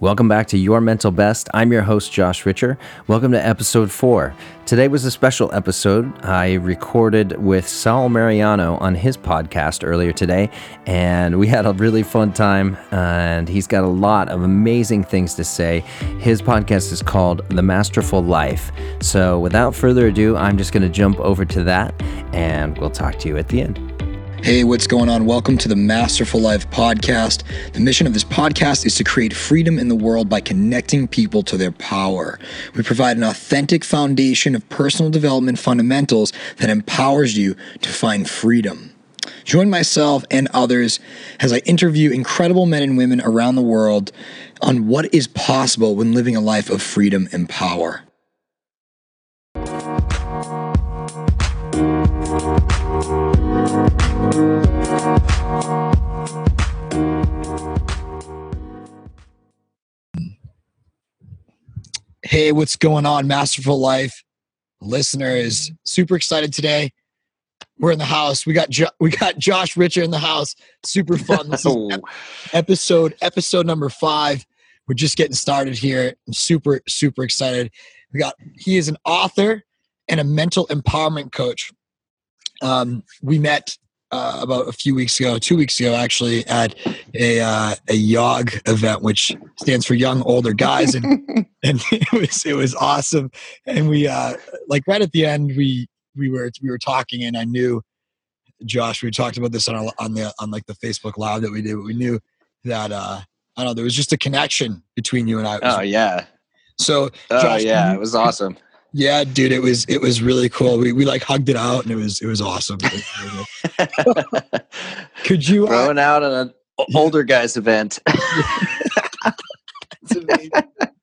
Welcome back to Your Mental Best. I'm your host, Josh Richer. Welcome to episode four. Today was a special episode I recorded with Saul Mariano on his podcast earlier today, and we had a really fun time. And he's got a lot of amazing things to say. His podcast is called The Masterful Life. So, without further ado, I'm just going to jump over to that, and we'll talk to you at the end. Hey, what's going on? Welcome to the Masterful Life podcast. The mission of this podcast is to create freedom in the world by connecting people to their power. We provide an authentic foundation of personal development fundamentals that empowers you to find freedom. Join myself and others as I interview incredible men and women around the world on what is possible when living a life of freedom and power. Hey, what's going on, Masterful Life listeners? Super excited today. We're in the house. We got jo- we got Josh Richer in the house. Super fun. This is ep- episode episode number five. We're just getting started here. I'm super super excited. We got he is an author and a mental empowerment coach. Um, we met uh, about a few weeks ago, two weeks ago actually, at a uh, a YOG event, which stands for Young Older Guys, and and it was it was awesome. And we uh, like right at the end, we we were we were talking, and I knew Josh. We talked about this on our, on the on like the Facebook Live that we did. But we knew that uh, I don't know there was just a connection between you and I. Oh yeah. So oh Josh, yeah, it was awesome. Yeah, dude, it was it was really cool. We we like hugged it out, and it was it was awesome. Could you uh, throwing out on an older guys event? It's amazing.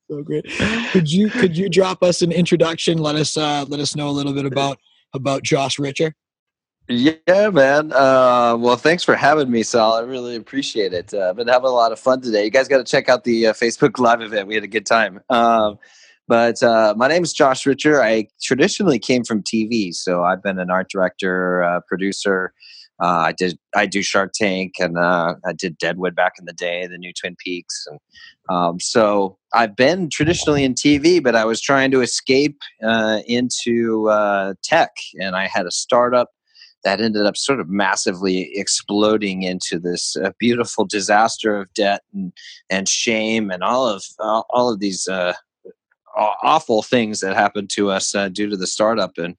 So great. Could you could you drop us an introduction? Let us uh, let us know a little bit about about Josh Richer. Yeah, man. Uh, well, thanks for having me, Sal. I really appreciate it. Uh, I've been having a lot of fun today. You guys got to check out the uh, Facebook Live event. We had a good time. Um, but uh, my name is Josh Richer. I traditionally came from TV, so I've been an art director, uh, producer. Uh, I did I do Shark Tank, and uh, I did Deadwood back in the day, the new Twin Peaks, and um, so I've been traditionally in TV, but I was trying to escape uh, into uh, tech, and I had a startup that ended up sort of massively exploding into this uh, beautiful disaster of debt and, and shame and all of uh, all of these uh, awful things that happened to us uh, due to the startup. And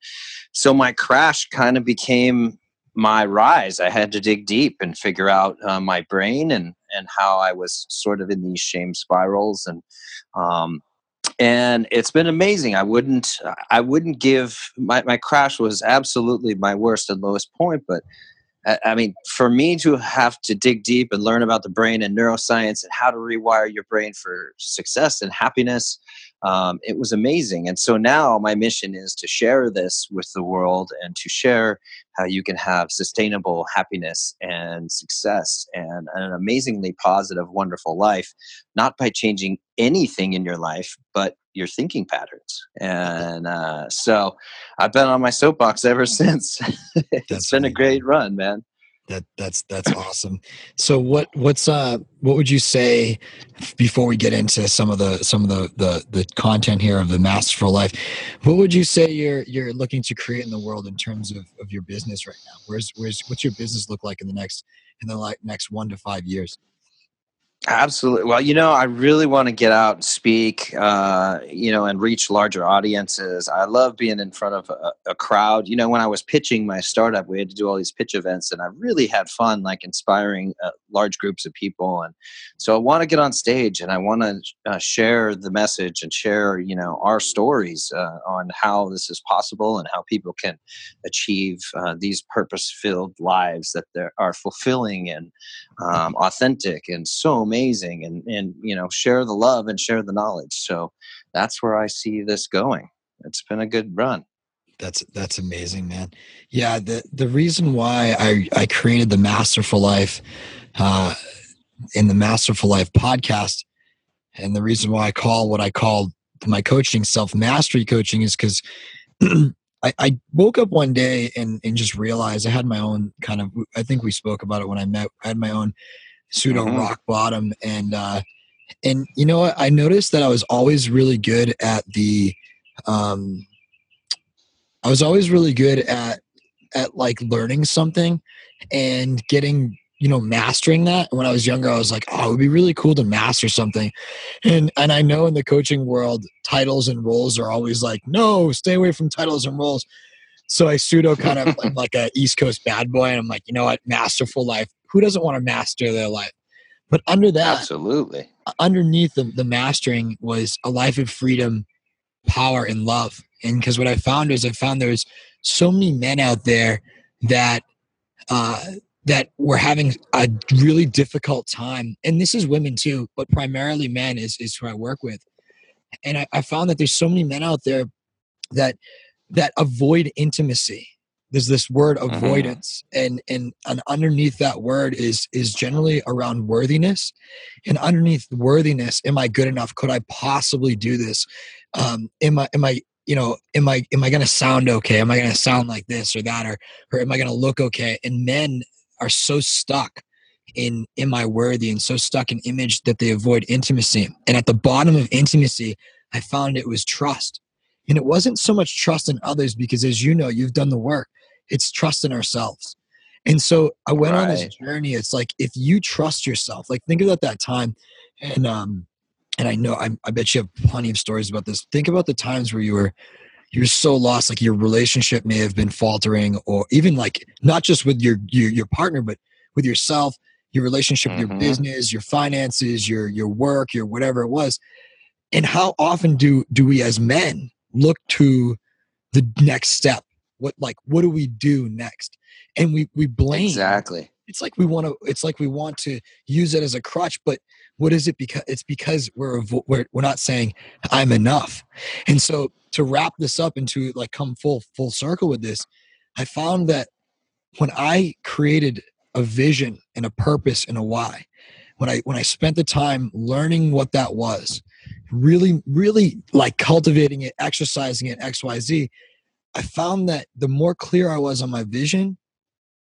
so my crash kind of became my rise. I had to dig deep and figure out uh, my brain and and how I was sort of in these shame spirals and um, and it's been amazing. I wouldn't I wouldn't give my my crash was absolutely my worst and lowest point, but I mean, for me to have to dig deep and learn about the brain and neuroscience and how to rewire your brain for success and happiness, um, it was amazing. And so now my mission is to share this with the world and to share how you can have sustainable happiness and success and an amazingly positive, wonderful life, not by changing anything in your life, but your thinking patterns. And uh, so I've been on my soapbox ever since. it's been a great run, man. That that's that's awesome. So what what's uh what would you say before we get into some of the some of the the, the content here of the masterful life? What would you say you're you're looking to create in the world in terms of, of your business right now? Where's where's what's your business look like in the next in the like next one to five years? Absolutely. Well, you know, I really want to get out and speak, uh, you know, and reach larger audiences. I love being in front of a, a, crowd. You know, when I was pitching my startup, we had to do all these pitch events, and I really had fun, like inspiring uh, large groups of people. And so I want to get on stage and I want to uh, share the message and share, you know, our stories uh, on how this is possible and how people can achieve uh, these purpose-filled lives that are fulfilling and um, authentic and so amazing and and you know share the love and share the knowledge. So that's where i see this going. It's been a good run. That's that's amazing man. Yeah the the reason why i i created the masterful life uh in the masterful life podcast and the reason why i call what i call my coaching self mastery coaching is because I, I woke up one day and, and just realized I had my own kind of I think we spoke about it when I met I had my own pseudo mm-hmm. rock bottom. And uh and you know what? I noticed that I was always really good at the, um, I was always really good at at like learning something and getting you know mastering that. When i was younger i was like oh it would be really cool to master something. And and i know in the coaching world titles and roles are always like no stay away from titles and roles. So i pseudo kind of like, like a east coast bad boy and i'm like you know what? Masterful life who doesn't want to master their life? But under that absolutely. underneath the, the mastering was a life of freedom power and love. And because what i found is i found there's so many men out there that uh, that were having a really difficult time. And this is women too but primarily men is, is who i work with. And I, I found that there's so many men out there that that avoid intimacy there's this word mm-hmm. avoidance mm-hmm. and, and and underneath that word is is generally around worthiness and underneath worthiness am i good enough could i possibly do this um am i am i you know am i am i going to sound okay am i going to sound like this or that or or am i going to look okay and men are so stuck in am I worthy and so stuck in image that they avoid intimacy. And at the bottom of intimacy, I found it was trust. And it wasn't so much trust in others because as you know, you've done the work. It's trust in ourselves. And so I went right. on this journey. It's like if you trust yourself, like think about that time and um and I know I, I bet you have plenty of stories about this. Think about the times where you were you're so lost like your relationship may have been faltering or even like not just with your your, your partner but with yourself your relationship mm-hmm. your business your finances your your work your whatever it was and how often do do we as men look to the next step. What like what do we do next? And we we blame. Exactly. It's like we want to it's like we want to use it as a crutch but what is it because it's because we're we're, we're not saying i'm enough. And so to wrap this up and to like come full full circle with this i found that when i created a vision and a purpose and a why when i when i spent the time learning what that was really really like cultivating it exercising it xyz i found that the more clear i was on my vision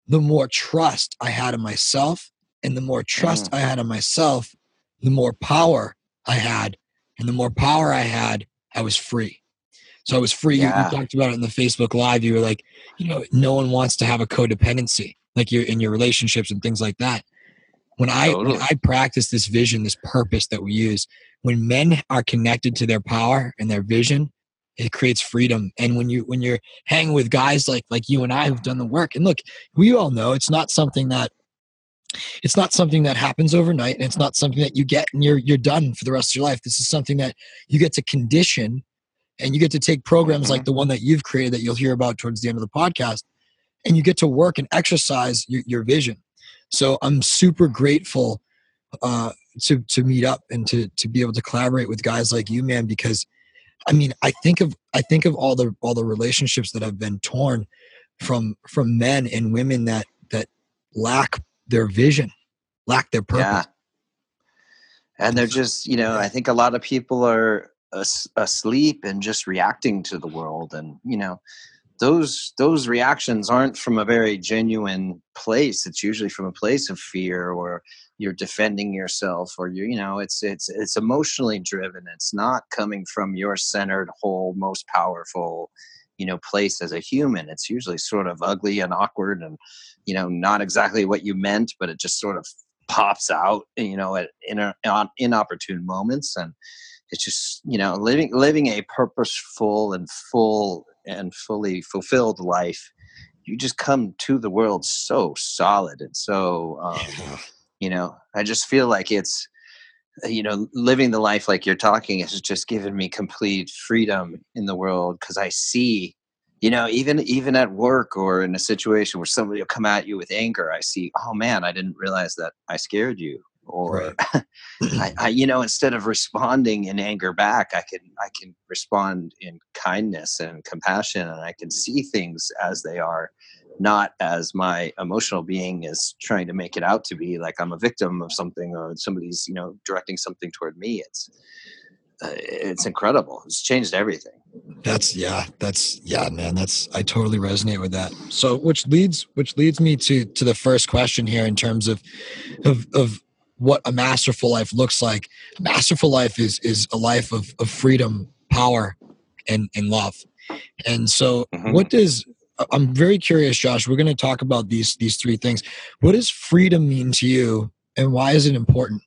the more trust i had in myself and the more trust mm. i had in myself the more power I had. And the more power I had, I was free. So I was free. Yeah. You, you, talked about it in the Facebook Live. You were like, you know, no one wants to have a codependency, like you're in your relationships and things like that. When I totally. when I practice this vision, this purpose that we use, when men are connected to their power and their vision, it creates freedom. And when you when you're hanging with guys like like you and I who've done the work, and look, we all know it's not something that it's not something that happens overnight and it's not something that you get and you're you're done for the rest of your life this is something that you get to condition and you get to take programs like mm-hmm. the one that you've created that you'll hear about towards the end of the podcast and you get to work and exercise your, your vision so i'm super grateful uh, to to meet up and to to be able to collaborate with guys like you man because i mean i think of i think of all the all the relationships that have been torn from from men and women that that lack their vision, lack their purpose. Yeah. And they're just, you know, I think a lot of people are as- asleep and just reacting to the world. And, you know, those those reactions aren't from a very genuine place. It's usually from a place of fear or you're defending yourself or you you know it's it's it's emotionally driven. It's not coming from your centered whole most powerful you know place as a human. It's usually sort of ugly and awkward and you know not exactly what you meant but it just sort of pops out you know at in, on inopportune moments. And it's just you know living living a purposeful and full and fully fulfilled life you just come to the world so solid and so um, you know i just feel like it's you know living the life like you're talking has just given me complete freedom in the world because i see you know even even at work or in a situation where somebody will come at you with anger i see oh man i didn't realize that i scared you or right. I, I, you know instead of responding in anger back i can i can respond in kindness and compassion and i can see things as they are not as my emotional being is trying to make it out to be like I'm a victim of something or somebody's you know directing something toward me. It's uh, it's incredible. It's changed everything. That's yeah. That's yeah, man. That's I totally resonate with that. So which leads which leads me to to the first question here in terms of of of what a masterful life looks like. A Masterful life is is a life of, of freedom, power, and and love. And so, mm-hmm. what does I'm very curious, Josh. We're going to talk about these these three things. What does freedom mean to you, and why is it important?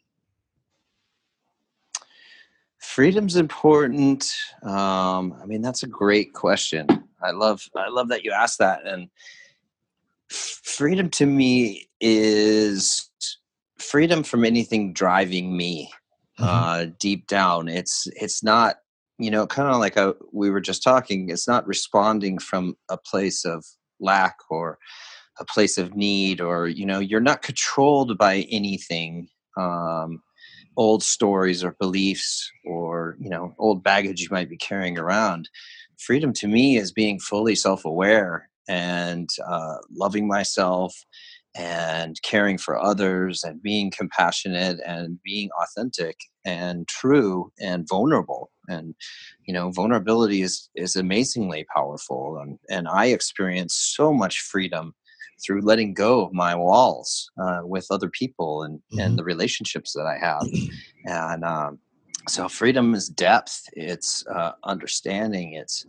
Freedom's important. Um, I mean, that's a great question. I love I love that you asked that. And freedom to me is freedom from anything driving me mm-hmm. uh, deep down. It's it's not you know kind of like a, we were just talking. It's not responding from a place of lack or a place of need or you know you're not controlled by anything um, old stories or beliefs or you know old baggage you might be carrying around freedom to me is being fully self-aware and uh, loving myself and caring for others and being compassionate and being authentic and true and vulnerable and you know vulnerability is is amazingly powerful and and i experience so much freedom through letting go of my walls uh, with other people and mm-hmm. and the relationships that i have and um, so freedom is depth it's uh, understanding it's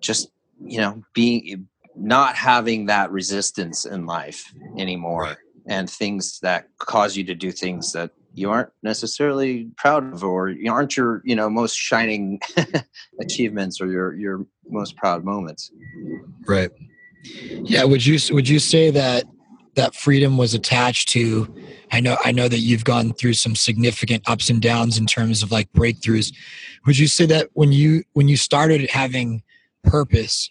just you know being not having that resistance in life anymore right. and things that cause you to do things that you aren't necessarily proud of or you aren't your you know most shining achievements or your your most proud moments. Right. Yeah would you would you say that that freedom was attached to i know i know that you've gone through some significant ups and downs in terms of like breakthroughs. Would you say that when you when you started having purpose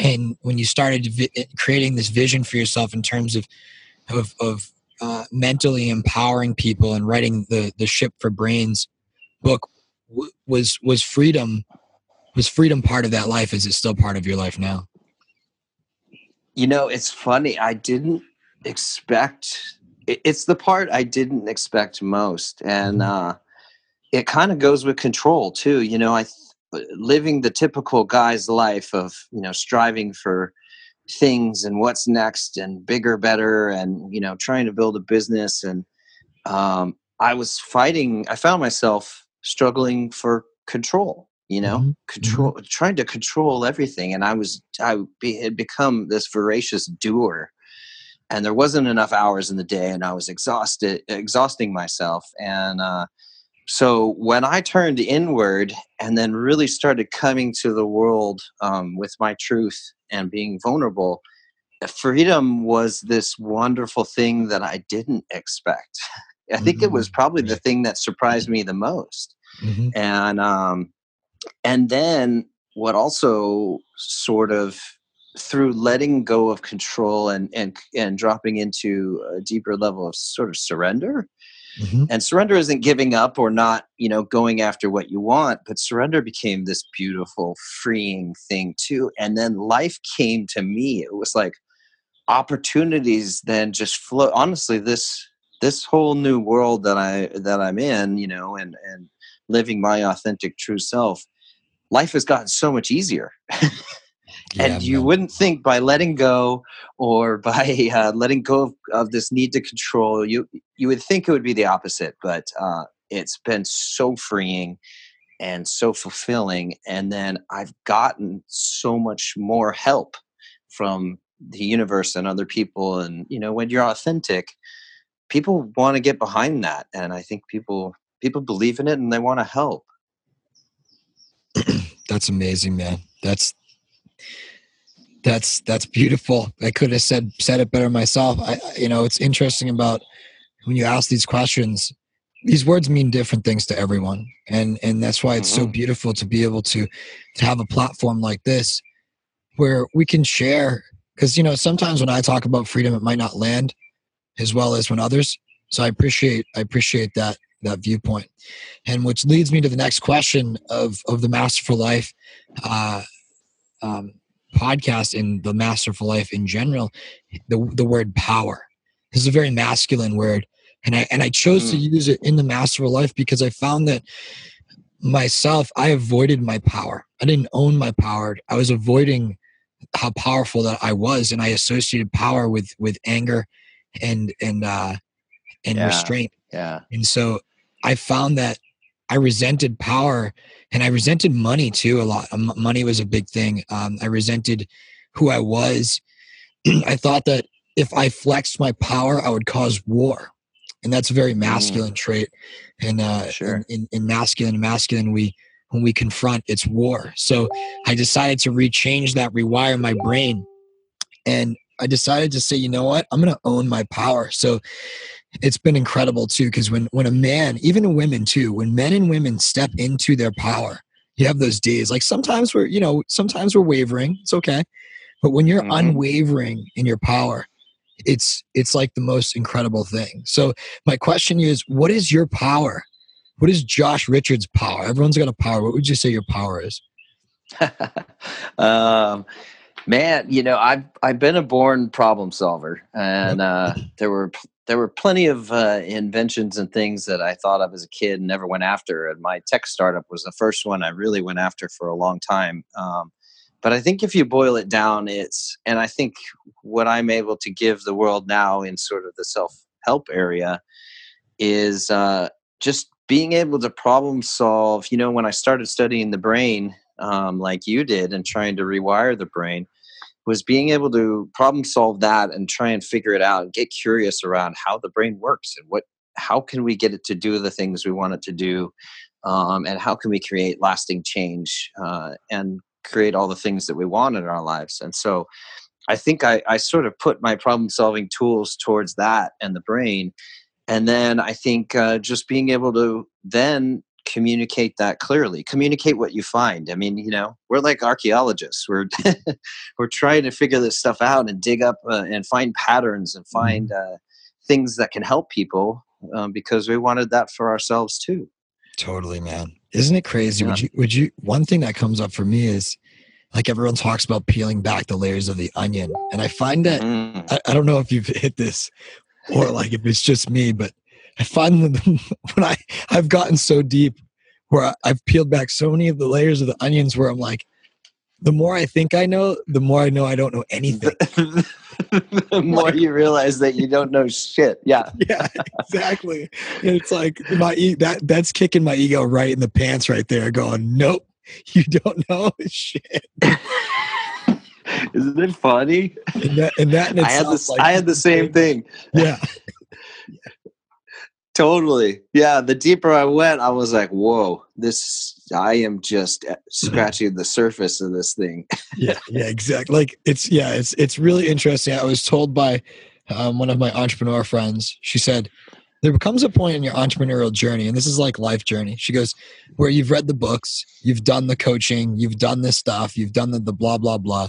and when you started vi- creating this vision for yourself in terms of of, of uh, mentally empowering people and writing the the ship for brains book w- was was freedom was freedom part of that life? Is it still part of your life now? You know it's funny i didn't expect it's the part i didn't expect most. And mm-hmm. uh it kind of goes with control too you know i living the typical guy's life of you know striving for things and what's next and bigger better and you know trying to build a business and um, i was fighting i found myself struggling for control you know mm-hmm. control mm-hmm. trying to control everything and i was i be, had become this voracious doer and there wasn't enough hours in the day and i was exhausted exhausting myself and uh, so when I turned inward and then really started coming to the world um, with my truth and being vulnerable, freedom was this wonderful thing that I didn't expect. I think mm-hmm. it was mm-hmm. probably the thing that surprised me the most. Mm-hmm. And um, and then what also sort of through letting go of control and and and dropping into a deeper level of sort of surrender Mm-hmm. And surrender isn't giving up or not, you know, going after what you want, but surrender became this beautiful, freeing thing too. And then life came to me. It was like opportunities then just flow. Honestly, this this whole new world that I that I'm in, you know, and and living my authentic true self, life has gotten so much easier. Yeah, and you man. wouldn't think by letting go or by uh, letting go of, of, this need to control you you would think it would be the opposite but uh, it's been so freeing and so fulfilling and then i've gotten so much more help from the universe and other people and you know when you're authentic people want to get behind that and i think people people believe in it and they want to help that's amazing man that's that's that's beautiful. I could have said said it better myself. I you know it's interesting about when you ask these questions. These words mean different things to everyone, and and that's why it's mm-hmm. so beautiful to be able to to have a platform like this where we can share. Because you know sometimes when I talk about freedom, it might not land as well as when others. So I appreciate I appreciate that that viewpoint, and which leads me to the next question of of the Masterful Life. Uh, um, podcast and the masterful life in general the the word power this is a very masculine word and i and i chose mm. to use it in the masterful life because i found that myself i avoided my power i didn't own my power i was avoiding how powerful that i was and i associated power with with anger and and uh and yeah. restraint Yeah. And so I found that I resented power and I resented money too a lot. money was a big thing. Um, I resented who I was. I thought that if I flexed my power, I would cause war. And that's a very masculine mm. trait. And uh, sure. in, in, in masculine masculine, we when we confront, it's war. So I decided to rechange that, rewire my brain. And I decided to say, you know what? I'm going to own my power. So it's been incredible too because when when a man even women too when men and women step into their power you have those days like sometimes we're you know sometimes we're wavering it's okay but when you're mm-hmm. unwavering in your power it's it's like the most incredible thing. So my question is what is your power? What is josh richards power? Everyone's got a power what would you say your power is? Um man you know i've i've been a born problem solver and uh there were there were plenty of uh, inventions and things that I thought of as a kid and never went after. And my tech startup was the first one I really went after for a long time. Um, but I think if you boil it down, it's, and I think what I'm able to give the world now in sort of the self help area is uh, just being able to problem solve. You know, when I started studying the brain, um, like you did, and trying to rewire the brain, was being able to problem solve that and try and figure it out and get curious around how the brain works and what how can we get it to do the things we want it to do um, and how can we create lasting change uh, and create all the things that we want in our lives. And so i think i, I sort of put my problem solving tools towards that and the brain. And then i think uh, just being able to then communicate that clearly communicate what you find i mean you know we're like archaeologists we're we're trying to figure this stuff out and dig up uh, and find patterns and find mm-hmm. uh, things that can help people um, because we wanted that for ourselves too totally man isn't it crazy yeah. would you would you one thing that comes up for me is like everyone talks about peeling back the layers of the onion and i find that mm. I, I don't know if you've hit this or like if it's just me but I find that when I I've gotten so deep where I've peeled back so many of the layers of the onions where I'm like, the more I think I know, the more I know I don't know anything. the more like, you realize that you don't know shit. Yeah. Yeah, exactly. and it's like my e- that that's kicking my ego right in the pants right there, going, Nope, you don't know shit. Isn't it funny? And that, and that I had the like, I had the same thing. Yeah. Totally. Yeah. The deeper I went, I was like, whoa, this, I am just uh, scratching the surface of this thing. yeah. Yeah. Exactly. Like it's, yeah, it's, it's really interesting. I was told by um, one of my entrepreneur friends, she said, there comes a point in your entrepreneurial journey, and this is like life journey. She goes, where you've read the books, you've done the coaching, you've done this stuff, you've done the, the blah, blah, blah.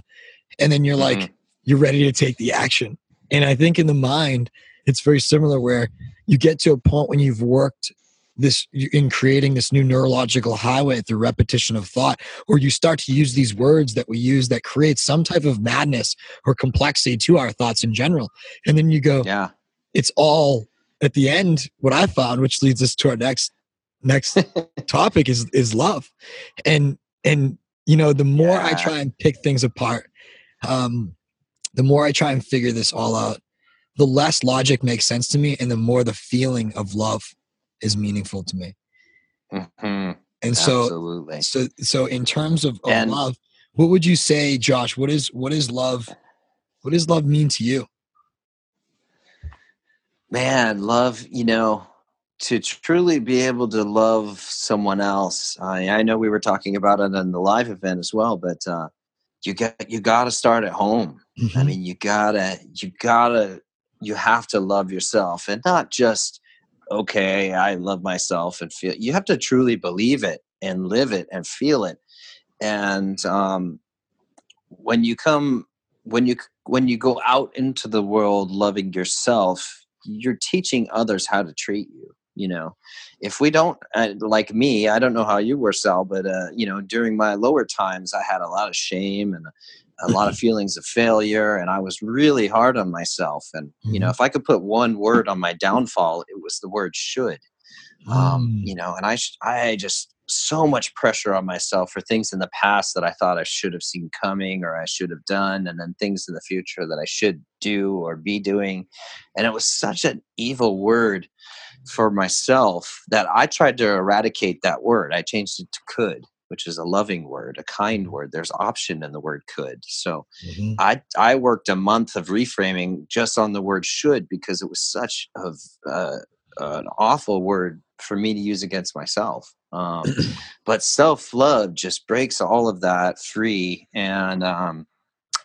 And then you're mm-hmm. like, you're ready to take the action. And I think in the mind, it's very similar where you get to a point when you've worked this in creating this new neurological highway through repetition of thought or you start to use these words that we use that create some type of madness or complexity to our thoughts in general. And then you go yeah. it's all at the end what i found which leads us to our next next topic is is love. And and you know the more yeah. i try and pick things apart um the more i try and figure this all out the less logic makes sense to me and the more the feeling of love is meaningful to me mm-hmm. and so Absolutely. so so in terms of, of love what would you say josh what is what is love what does love mean to you man love you know to truly be able to love someone else i, I know we were talking about it in the live event as well but uh, you got you got to start at home mm-hmm. i mean you gotta you gotta you have to love yourself and not just okay i love myself and feel you have to truly believe it and live it and feel it. And um, when you come when you when you go out into the world loving yourself you're teaching others how to treat you you know? If we don't uh, like me i don't know how you were sal but uh, you know during my lower times i had a lot of shame and a lot of feelings of failure and i was really hard on myself and you know mm-hmm. if i could put one word on my downfall it was the word should um, mm. you know and i i just so much pressure on myself for things in the past that i thought i should have seen coming or i should have done and then things in the future that i should do or be doing and it was such an evil word for myself that I tried to eradicate that word. I changed it to could, which is a loving word, a kind word. There's option in the word could. So mm-hmm. I I worked a month of reframing just on the word should because it was such of uh, an awful word for me to use against myself. Um, but self love just breaks all of that free, and um,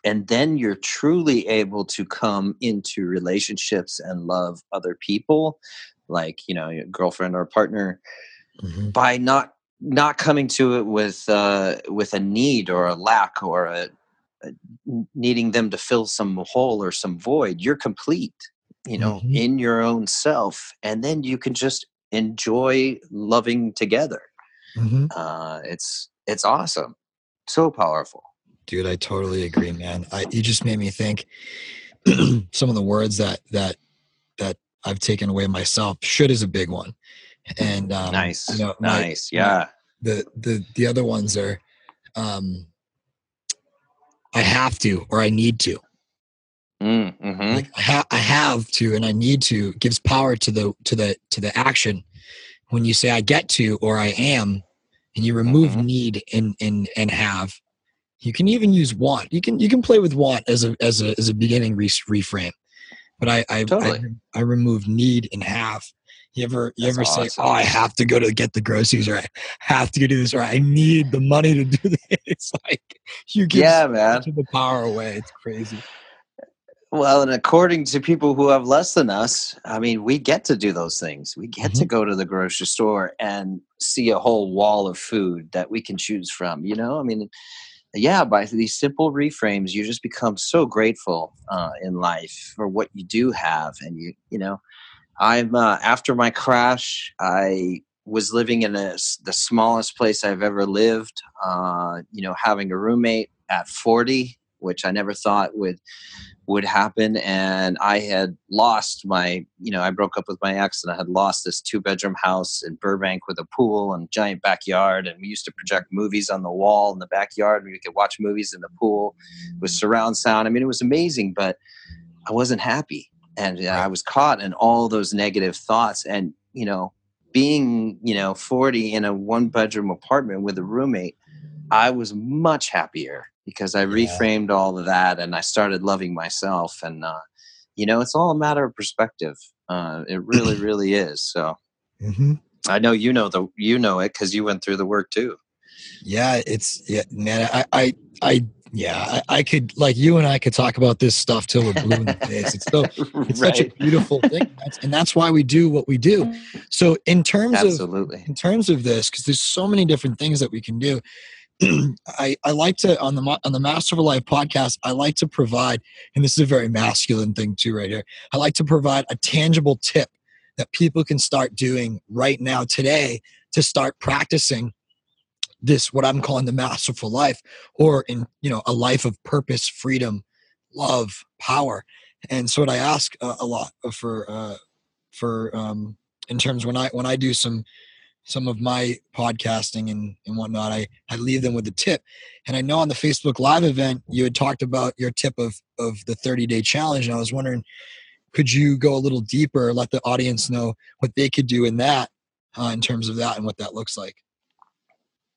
and then you're truly able to come into relationships and love other people, like you know, your girlfriend or partner, mm-hmm. by not not coming to it with uh, with a need or a lack or a, a needing them to fill some hole or some void. You're complete you know mm-hmm. in your own self and then you can just enjoy loving together mm-hmm. uh, it's it's awesome so powerful dude i totally agree man I, you just made me think some of the words that that that i've taken away myself should is a big one and um, nice you know, nice my, yeah the the the other ones are um i have to or i need to Mm, mm-hmm. Like I, ha- I have to and I need to gives power to the to the to the action. When you say I get to or I am, and you remove mm-hmm. need and and and have, you can even use want. You can you can play with want as a as a as a beginning re- reframe. But I I, totally. I I remove need and have. You ever you That's ever awesome. say, "Oh, I have to go to get the groceries," or "I have to go do this," or "I need the money to do this"? It's like you give yeah, man. the power away. It's crazy. Well, and according to people who have less than us, I mean, we get to do those things. We get mm-hmm. to go to the grocery store and see a whole wall of food that we can choose from. You know, I mean, yeah, by these simple reframes, you just become so grateful uh, in life for what you do have. And you, you know, I'm uh, after my crash, I was living in a, the smallest place I've ever lived. Uh, you know, having a roommate at 40, which I never thought would would happen and i had lost my you know i broke up with my ex and i had lost this two bedroom house in burbank with a pool and giant backyard and we used to project movies on the wall in the backyard we could watch movies in the pool with surround sound i mean it was amazing but i wasn't happy and uh, i was caught in all those negative thoughts and you know being you know 40 in a one bedroom apartment with a roommate i was much happier because I reframed all of that and I started loving myself. And, uh, you know, it's all a matter of perspective. Uh, it really, really is. So mm-hmm. I know you know the you know it because you went through the work too. Yeah, it's yeah, man. I I, I yeah, I, I, could like you and I could talk about this stuff till we're blue in the face. It's so it's right. such a beautiful thing, that's, and that's why we do what we do. So in terms Absolutely. of in terms of this, because there's so many different things that we can do. I, I like to on the on the Masterful Life podcast. I like to provide, and this is a very masculine thing too, right here. I like to provide a tangible tip that people can start doing right now today to start practicing this what I'm calling the masterful life, or in you know a life of purpose, freedom, love, power. And so what I ask uh, a lot for uh, for um, in terms when I when I do some some of my podcasting and, and whatnot, I, I leave them with a tip. And I know on the Facebook Live event, you had talked about your tip of, of the 30 day challenge. And I was wondering, could you go a little deeper, let the audience know what they could do in that, uh, in terms of that and what that looks like?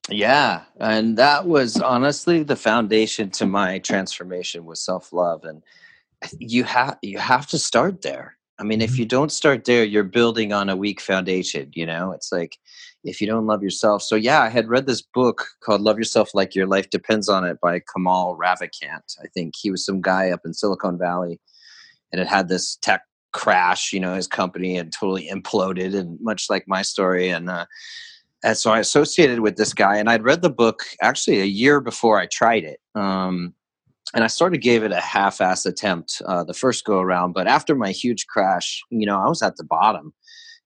Yeah. And that was honestly the foundation to my transformation with self love. And you have, you have to start there I mean, if mm-hmm. you don't start there, you're building on a weak foundation. You know, it's like if you don't love yourself. So, yeah, I had read this book called Love Yourself Like Your Life Depends on It by Kamal Ravikant. I think he was some guy up in Silicon Valley and it had this tech crash. You know, his company had totally imploded, and much like my story. And, uh, and so I associated with this guy, and I'd read the book actually a year before I tried it. Um, and I sort of gave it a half-ass attempt uh, the first go around. But after my huge crash, you know, I was at the bottom,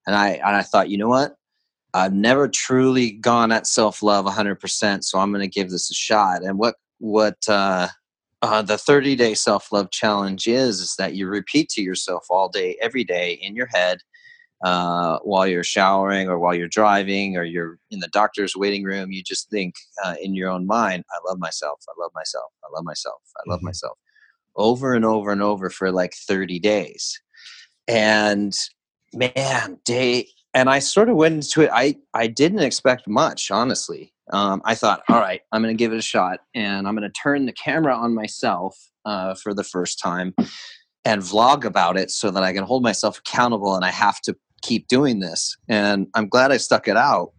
and I and I thought, you know what? I've never truly gone at self-love 100%, so I'm going to give this a shot. And what what uh, uh, the 30-day self-love challenge is is that you repeat to yourself all day, every day in your head uh, while you're showering or while you're driving or you're in the doctor's waiting room, you just think uh, in your own mind, I love myself, I love myself, I love myself, I love mm-hmm. myself, over and over and over for like 30 days. And man, day, and I sort of went into it. I I didn't expect much, honestly. Um, I thought, all right, I'm going to give it a shot, and I'm going to turn the camera on myself uh, for the first time and vlog about it so that I can hold myself accountable, and I have to keep doing this. And I'm glad I stuck it out,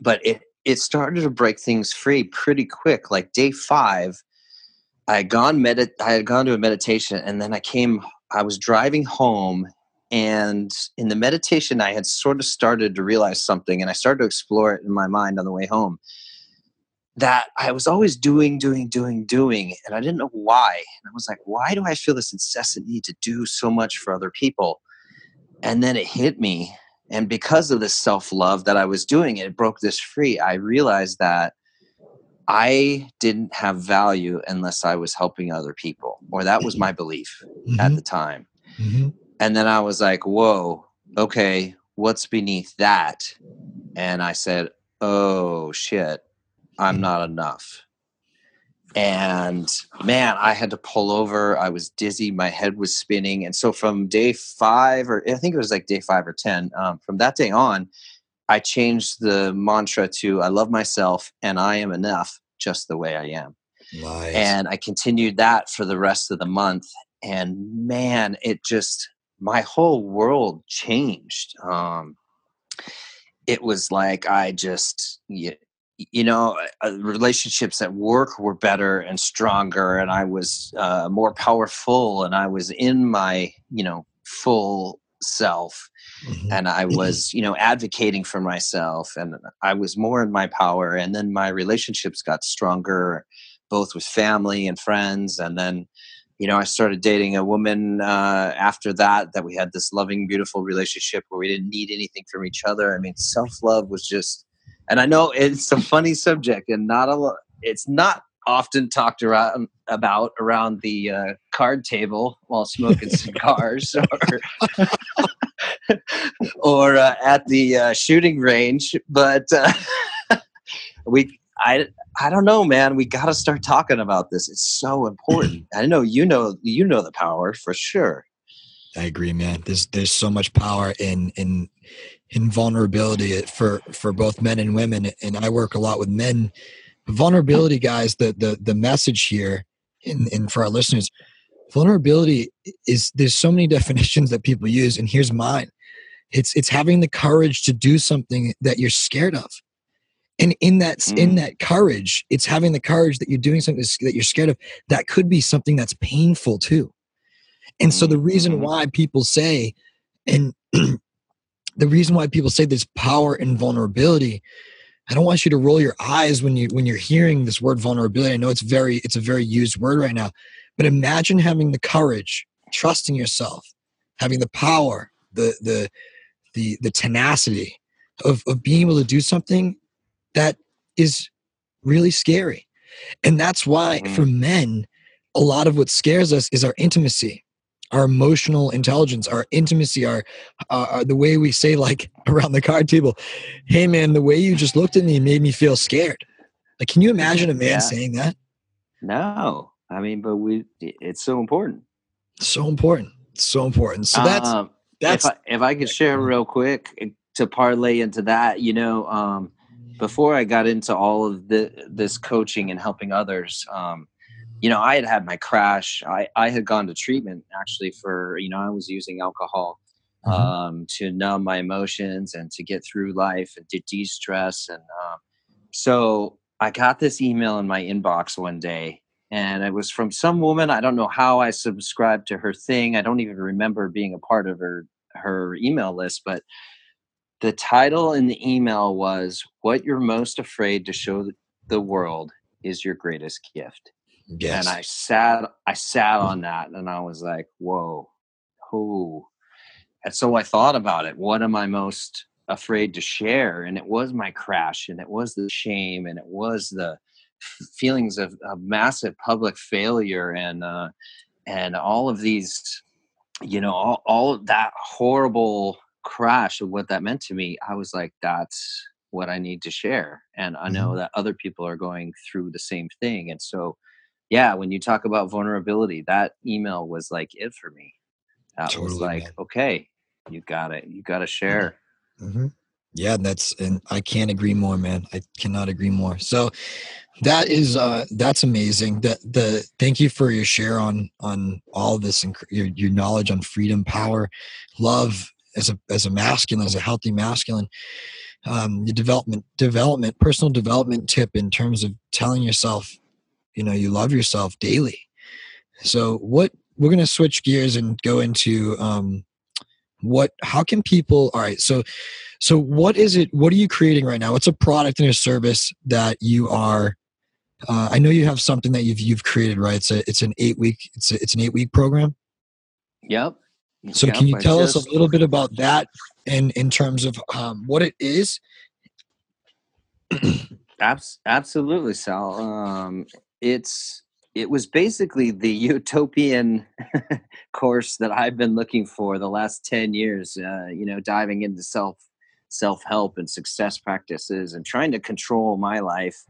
but it it started to break things free pretty quick. Like day five, I had gone medit I had gone to a meditation, and then I came. I was driving home, and in the meditation, I had sort of started to realize something, and I started to explore it in my mind on the way home. That I was always doing, doing, doing, doing, and I didn't know why. And I was like, why do I feel this incessant need to do so much for other people? And then it hit me. And because of this self love that I was doing, it broke this free. I realized that I didn't have value unless I was helping other people, or that was my belief mm-hmm. at the time. Mm-hmm. And then I was like, whoa, okay, what's beneath that? And I said, oh shit, I'm not enough. And man, I had to pull over. I was dizzy. My head was spinning. And so from day five, or I think it was like day five or 10, um, from that day on, I changed the mantra to I love myself and I am enough just the way I am. Nice. And I continued that for the rest of the month. And man, it just, my whole world changed. Um, it was like I just, you, you know, uh, relationships at work were better and stronger, and I was uh, more powerful, and I was in my, you know, full self mm-hmm. and i was you know advocating for myself and i was more in my power and then my relationships got stronger both with family and friends and then you know i started dating a woman uh, after that that we had this loving beautiful relationship where we didn't need anything from each other i mean self-love was just and i know it's a funny subject and not a lot it's not often talked around about around the uh, card table while smoking cigars or or uh, at the uh, shooting range but uh, we i i don't know man. We got to start talking about this. It's so important. I know you know you know the power for sure. I agree man. There's there's so much power in in in vulnerability for for both men and women. And i work a lot with men. Vulnerability guys the the the message here in, in for our listeners vulnerability is there's so many definitions that people use and here's mine. It's it's having the courage to do something that you're scared of. And in that mm. in that courage it's having the courage that you're doing something that you're scared of that could be something that's painful too. And so the reason mm-hmm. why people say and the reason why people say there's power in vulnerability I don't want you to roll your eyes when you when you're hearing this word vulnerability. I know it's very it's a very used word right now, but imagine having the courage, trusting yourself, having the power, the the the the tenacity of of being able to do something that is really scary. And that's why for mm. men, a lot of what scares us is our intimacy our emotional intelligence, our intimacy, our, uh, the way we say like around the card table, "Hey man, the way you just looked at me made me feel scared." Like, can you imagine a man yeah. saying that? No, I mean, but we, it's so important. So important. So important. So that's um, that's. If I, if I could share real quick eh, to parlay into that, you know, um, before I got into all of the this coaching and helping others, um, you know, I had had my crash. I, I had gone to treatment actually for, you know, I was using alcohol mm-hmm. um, to numb my emotions and to get through life and to de stress. And um, so I got this email in my inbox one day and it was from some woman. I don't know how I subscribed to her thing. I don't even remember being a part of her her email list, but the title in the email was "What You're Most Afraid to Show the World Is Your Greatest Gift." Yes. And I sat I sat on that and I was like, whoa, who? And so I thought about it. What am I most afraid to share? And it was my crash and it was the shame and it was the feelings of, of massive public failure and uh, and all of these, you know, all, all of that horrible crash of what that meant to me. I was like, that's what I need to share. And I know mm-hmm. that other people are going through the same thing. And so yeah, when you talk about vulnerability, that email was like it for me. That totally, was like, man. okay, you got it. You got to share. Mm-hmm. Yeah, that's and I can't agree more, man. I cannot agree more. So that is uh that's amazing. That the thank you for your share on on all this and your your knowledge on freedom, power, love as a as a masculine, as a healthy masculine. Um, the development development personal development tip in terms of telling yourself, you know, you love yourself daily. So what we're gonna switch gears and go into um what how can people all right so so what is it what are you creating right now? What's a product and a service that you are uh, i know you have something that you've you've created right? It's a it's an eight week it's a, it's an eight week program. Yep. So yep, can you tell just, us a little bit about that in in terms of um, what it is? Abs- absolutely sal. Um, it's it was basically the utopian course that I've been looking for the last 10 years, uh, you know, diving into self self-help and success practices and trying to control my life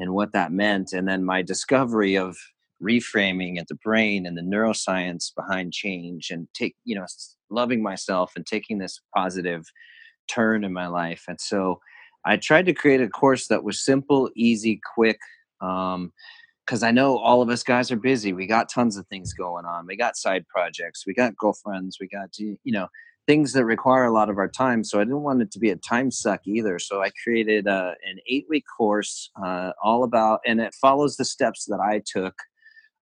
and what that meant and then my discovery of reframing at the brain and the neuroscience behind change and take you know loving myself and taking this positive turn in my life and so i tried to create a course that was simple easy quick um, because I know all of us guys are busy. We got tons of things going on. We got side projects. We got girlfriends. We got you know things that require a lot of our time. So I didn't want it to be a time suck either. So I created uh, an eight week course uh, all about, and it follows the steps that I took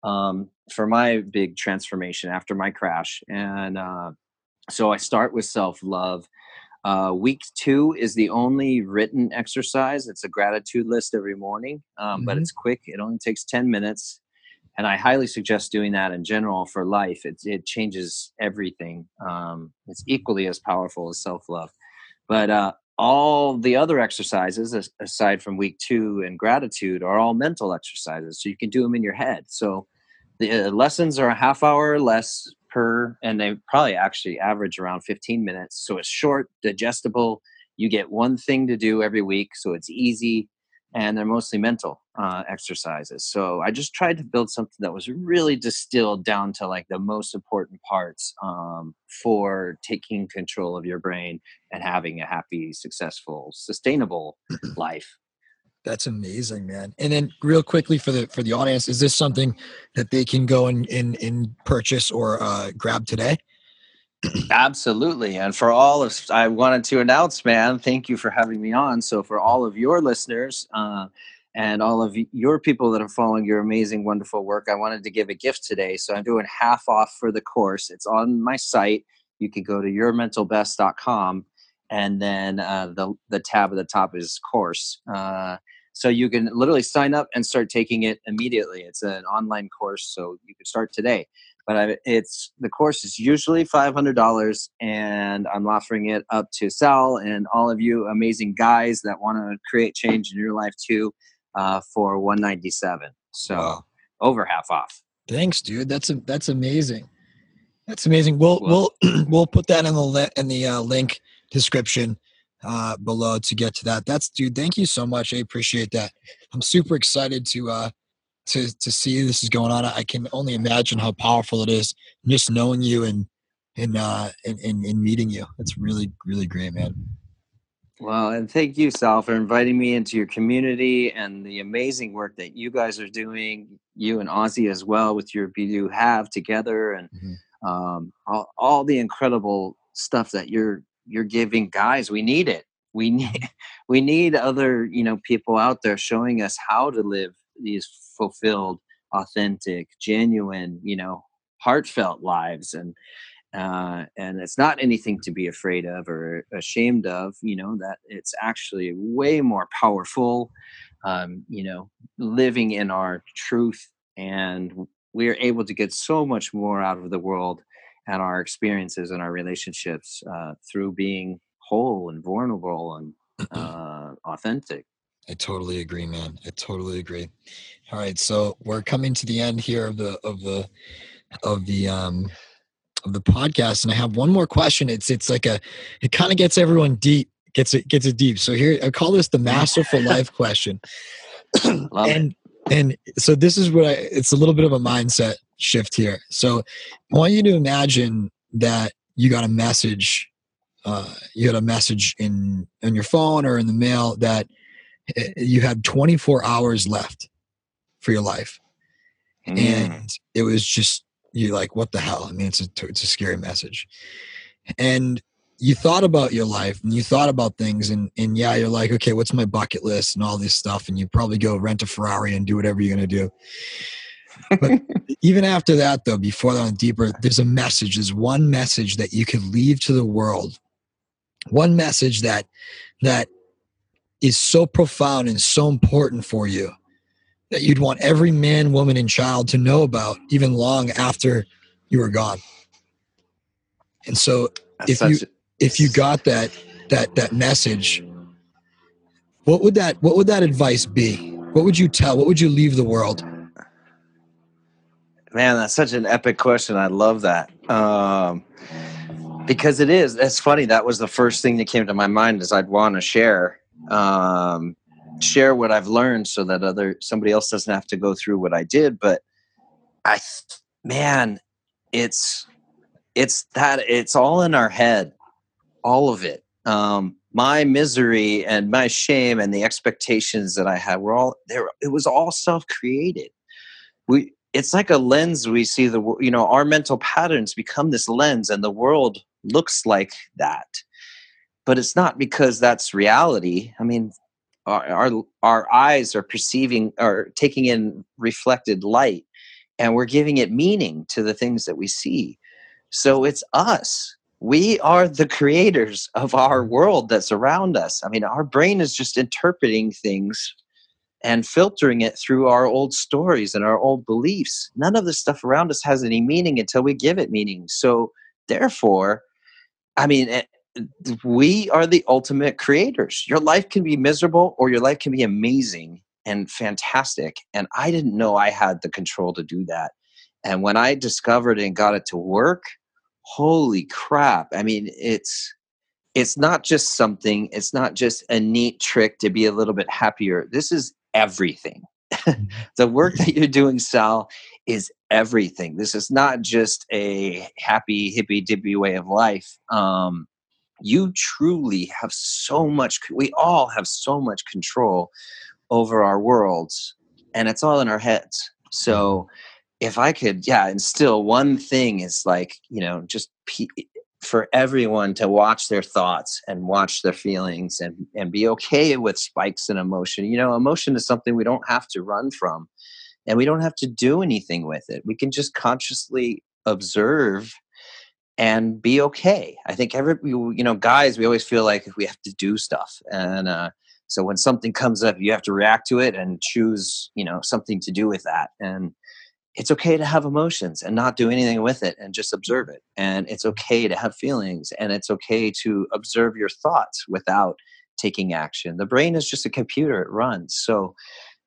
um, for my big transformation after my crash. And uh, so I start with self love. Uh, week two is the only written exercise. It's a gratitude list every morning, um, mm-hmm. but it's quick. It only takes 10 minutes. And I highly suggest doing that in general for life. It, it changes everything. Um, it's equally as powerful as self love. But uh, all the other exercises, aside from week two and gratitude, are all mental exercises. So you can do them in your head. So the uh, lessons are a half hour or less per, and they probably actually average around 15 minutes. So it's short, digestible. You get one thing to do every week, so it's easy, and they're mostly mental uh, exercises. So I just tried to build something that was really distilled down to like the most important parts um, for taking control of your brain and having a happy, successful, sustainable life. That's amazing, man. And then real quickly for the for the audience, is this something that they can go and in, in, purchase or uh, grab today? Absolutely. And for all of I wanted to announce, man, thank you for having me on. So for all of your listeners, uh, and all of your people that are following your amazing, wonderful work, I wanted to give a gift today. So I'm doing half off for the course. It's on my site. You can go to yourmentalbest.com and then uh, the, the tab at the top is course. Uh, so you can literally sign up and start taking it immediately. It's an online course, so you can start today. But I, it's the course is usually five hundred dollars, and I'm offering it up to Sal and all of you amazing guys that want to create change in your life too, uh, for one ninety seven. So wow. over half off. Thanks, dude. That's a, that's amazing. That's amazing. We'll well, we'll we'll put that in the in the uh, link description uh, below to get to that. That's dude. Thank you so much. I appreciate that. I'm super excited to uh, to to see this is going on. I can only imagine how powerful it is just knowing you and and uh, and, and, and meeting you. It's really really great, man. Well, and thank you, Sal, for inviting me into your community and the amazing work that you guys are doing. You and Ozzy as well with your Be Do Have together, and mm-hmm. um, all, all the incredible stuff that you're you're giving guys we need it. We need we need other you know people out there showing us how to live these fulfilled authentic genuine you know heartfelt lives and uh, and it's not anything to be afraid of or ashamed of you know that it's actually way more powerful um, you know living in our truth and we're able to get so much more out of the world and our experiences and our relationships uh, through being whole and vulnerable and uh, authentic. I totally agree, man. I totally agree. All right, so we're coming to the end here of the of the of the um of the podcast, and I have one more question. It's it's like a it kind of gets everyone deep, gets it gets it deep. So here I call this the masterful life question. and it. And so this is what I it's a little bit of a mindset shift here. So I want you to imagine that you got a message uh, you had a message in on your phone or in the mail that eh, you had 24 hours left for your life mm. and it was just you're like what the hell i mean it's a it's a scary message and you thought about your life and you thought about things and and yeah you're like okay what's my bucket list and all this stuff? And you probably go rent a ferrari and do whatever you're going to do. But even after that though before that on deeper there's a message. There's one message that you could leave to the world. One message that that is so profound and so important for you that you'd want every man, woman, and child to know about even long after you were gone. And so if you if you got that that that message, what would that what would that advice be? What would you tell? What would you leave the world? Man, that's such an epic question. I love that. Um, because it is it's funny that was the first thing that came to my mind is i'd want to share um, share what i've learned so that other somebody else doesn't have to go through what i did but i man it's it's that it's all in our head all of it. Um, my misery and my shame and the expectations that i had were all there it was all self-created. We it's like a lens we see the you know our mental patterns become this lens and the world looks like that. But it's not because that's reality. I mean our, our our, eyes are perceiving or taking in reflected light and we're giving it meaning to the things that we see. So it's us we are the creators of our world that's around us i mean our brain is just interpreting things and filtering it through our old stories and our old beliefs none of the stuff around us has any meaning until we give it meaning so therefore I mean, eh, we are the ultimate creators. Your life can be miserable or your life can be amazing and fantastic. And I didn't know I had the control to do that. And when I discovered and got it to work, holy crap. I mean, it's it's not just something, it's not just a neat trick to be a little bit happier. This is everything. Mm-hmm. the work that you're doing, Sal, is everything. This is not just a happy, hippy dippy way of life. Um, you truly have so much, we all have so much control over our worlds, and it's all in our heads. So, if I could, yeah, and still one thing is like, you know, just for everyone to watch their thoughts and watch their feelings and, and be okay with spikes in emotion. You know, emotion is something we don't have to run from and we don't have to do anything with it. We can just consciously observe and be okay. I think every you know guys we always feel like we have to do stuff and uh, so when something comes up you have to react to it and choose you know something to do with that and it's okay to have emotions and not do anything with it and just observe it. And it's okay to have feelings and it's okay to observe your thoughts without taking action. The brain is just a computer it runs. So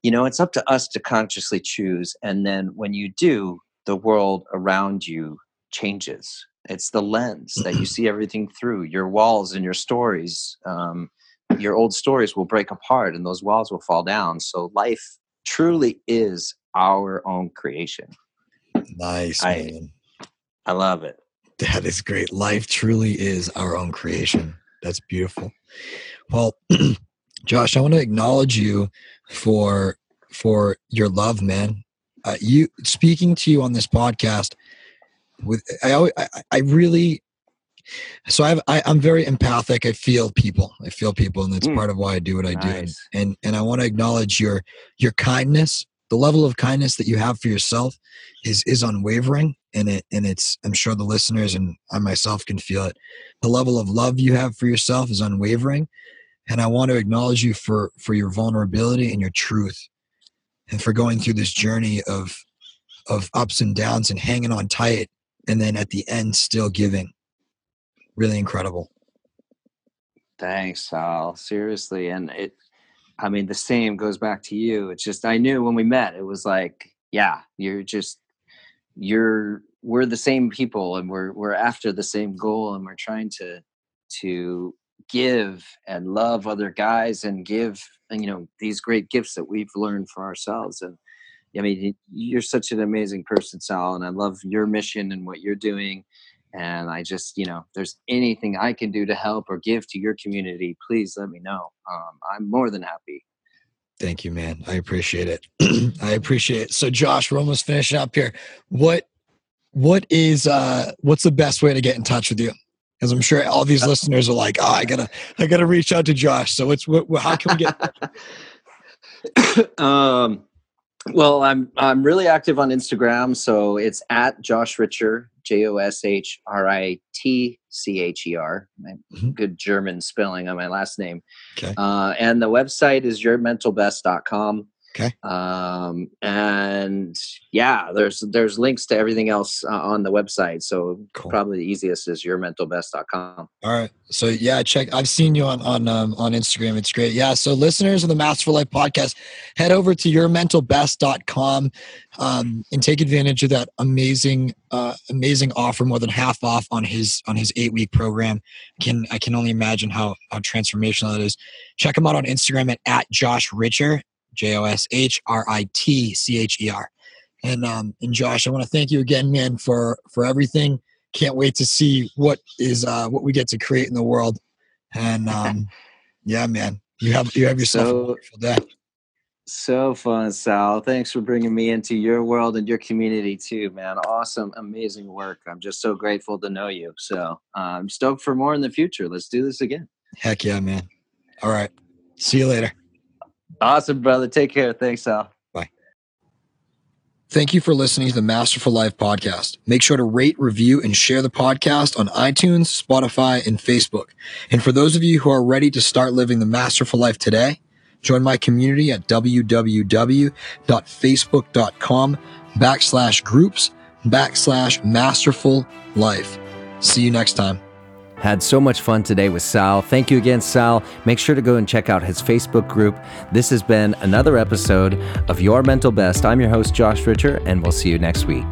you know it's up to us to consciously choose and then when you do the world around you changes. It's the lens that you see everything through your walls and your stories um, your old stories will break apart and those walls will fall down. So life truly is our own creation nice I, man i love it that is great life truly is our own creation that's beautiful well Josh, I want to acknowledge you for for your love, man. Uh, you speaking to you on this podcast with I always, I, I really so I've, I, I'm very empathic. I feel people. I feel people, and that's mm. part of why I do what I nice. do. And and I want to acknowledge your your kindness. The level of kindness that you have for yourself is is unwavering, and it and it's. I'm sure the listeners and I myself can feel it. The level of love you have for yourself is unwavering, and i want to acknowledge you for for your vulnerability and your truth and for going through this journey of of ups and downs and hanging on tight and then at the end still giving really incredible thanks sal seriously and it i mean the same goes back to you it's just i knew when we met it was like yeah you're just you're we're the same people and we're we're after the same goal and we're trying to to give and love other guys and give and, you know these great gifts that we've learned for ourselves and i mean you're such an amazing person sal and i love your mission and what you're doing and I just, you know, if there's anything I can do to help or give to your community, please let me know. Um, I'm more than happy. Thank you, man. I appreciate it. I appreciate it. So, Josh, we're almost finishing up here. What what is uh what's the best way to get in touch with you? Because I'm sure all these uh, listeners are like, oh, I gotta I gotta reach out to Josh. So, it's what how can we get? um, well, I'm I'm really active on Instagram, so it's at Josh Ritcher, J O S H R I T C H E R. Mm-hmm. Good German spelling on my last name. Okay. Uh, and the website is yourmentalbest.com. Okay. Um, and yeah, there's there's links to everything else uh, on the website. So cool. probably the easiest is yourmentalbest.com. All right. So yeah, check. I've seen you on on um, on Instagram. It's great. Yeah. So listeners of the Masterful Life podcast, head over to yourmentalbest.com um, and take advantage of that amazing uh, amazing offer, more than half off on his on his eight week program. I Can I can only imagine how how transformational it is. Check him out on Instagram at, at Josh Ritcher J O S H R I T C H E R. And um, and Josh, I want to thank you again, man, for for everything. Can't wait to see what is uh, what we get to create in the world. And um, yeah, man, you have you have yourself so, a wonderful day. So fun, Sal. Thanks for bringing me into your world and your community too, man. Awesome, amazing work. I'm just so grateful to know you. So I'm stoked for more in the future. Let's do this again. Heck yeah, man. All right. See you later. Awesome, brother. Take care. Thanks, Al. Bye. Thank you for listening to the Masterful Life podcast. Make sure to rate, review, and share the podcast on iTunes, Spotify, and Facebook. And for those of you who are ready to start living the Masterful Life today, join my community at www.facebook.com backslash groups backslash masterful life. See you next time. Had so much fun today with Sal. Thank you again, Sal. Make sure to go and check out his Facebook group. This has been another episode of Your Mental Best. I'm your host, Josh Ritcher, and we'll see you next week.